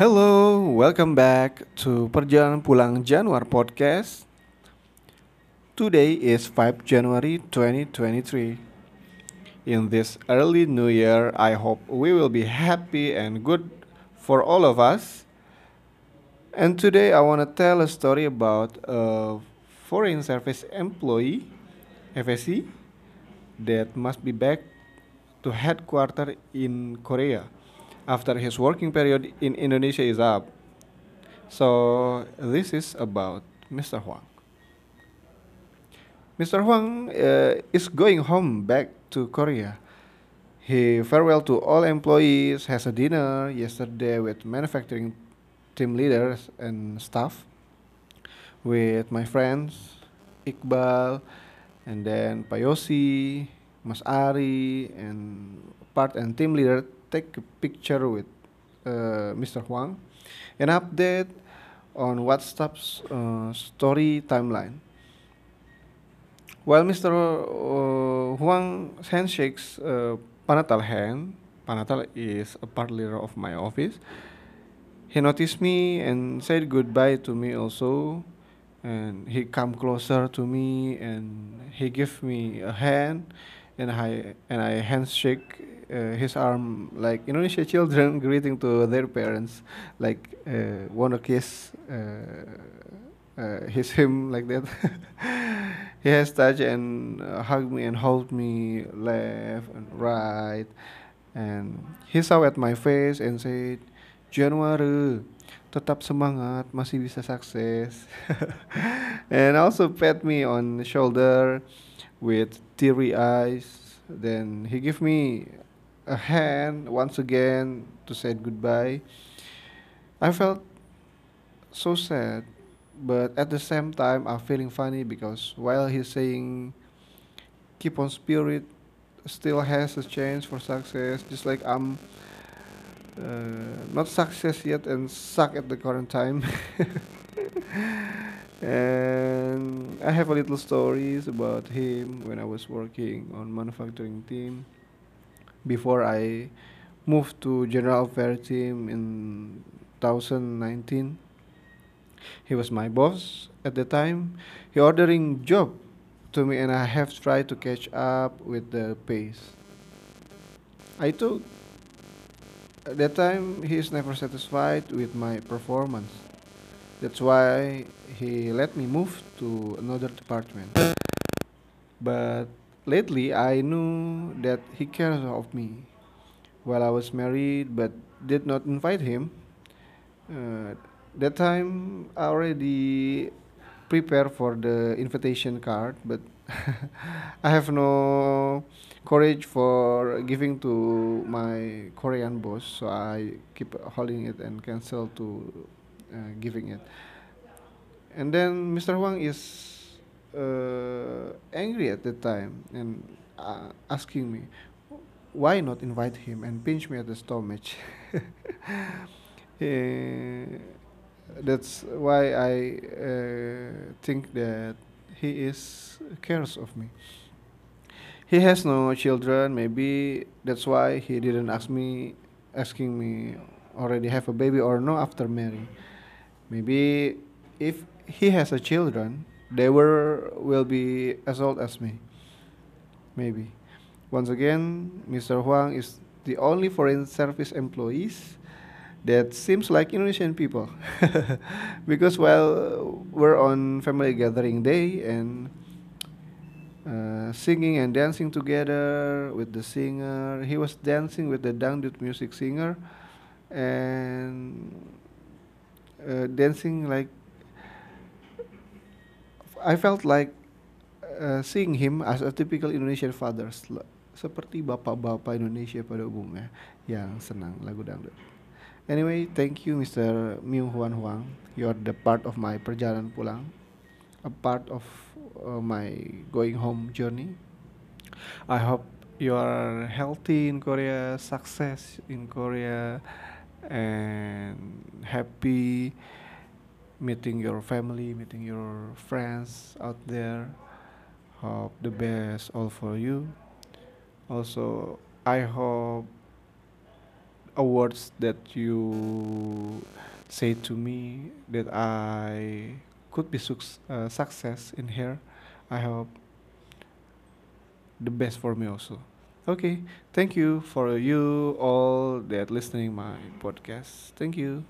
Hello, welcome back to Perjalanan Pulang Januar podcast. Today is 5 January 2023. In this early new year, I hope we will be happy and good for all of us. And today I want to tell a story about a foreign service employee, FSE, that must be back to headquarters in Korea after his working period in Indonesia is up. So this is about Mr. Huang. Mr. Huang uh, is going home back to Korea. He farewell to all employees, has a dinner yesterday with manufacturing team leaders and staff, with my friends Iqbal, and then Payosi, Mas Ari, and part and team leader take a picture with uh, Mr. Huang, an update on WhatsApp's uh, story timeline. While Mr. Uh, Huang handshakes uh, Panatal hand, Panatal is a part leader of my office. He noticed me and said goodbye to me also, and he come closer to me and he give me a hand, and I and I handshake uh, his arm like Indonesia children greeting to their parents, like uh, wanna kiss uh, uh, his him like that. he has touched and hugged me and hold me left and right, and he saw at my face and said, Januar, tetap semangat, masih bisa sukses. and also pat me on the shoulder with teary eyes. Then he gave me a hand once again to say goodbye. I felt so sad, but at the same time, I'm feeling funny because while he's saying keep on spirit, still has a chance for success, just like I'm uh, not success yet and suck at the current time. I have a little stories about him when I was working on manufacturing team before I moved to general affairs team in 2019. He was my boss at the time. He ordering job to me and I have tried to catch up with the pace. I told at that time he is never satisfied with my performance. That's why he let me move to another department. But lately I knew that he cares of me. While I was married but did not invite him, uh, that time I already prepared for the invitation card, but I have no courage for giving to my Korean boss, so I keep holding it and cancel to uh, giving it. And then Mr. Huang is uh, angry at the time and uh, asking me why not invite him and pinch me at the stomach. Eh, that's why I uh, think that he is cares of me. He has no children. Maybe that's why he didn't ask me, asking me already have a baby or no after marry. Maybe if he has a children, they were will be as old as me. Maybe. Once again, Mr. Huang is the only foreign service employees that seems like Indonesian people. because while we're on family gathering day and uh, singing and dancing together with the singer, he was dancing with the dangdut music singer and uh, dancing like I felt like uh, seeing him as a typical Indonesian father seperti bapak-bapak Indonesia pada umumnya yang senang lagu dangdut. Anyway, thank you Mr. Miu Huan Huang. You're the part of my perjalanan pulang, a part of uh, my going home journey. I hope you are healthy in Korea, success in Korea, and happy meeting your family, meeting your friends out there. Hope the best all for you. Also, I hope awards that you say to me that I could be suc- uh, success in here. I hope the best for me also. Okay, thank you for you all that listening my podcast. Thank you.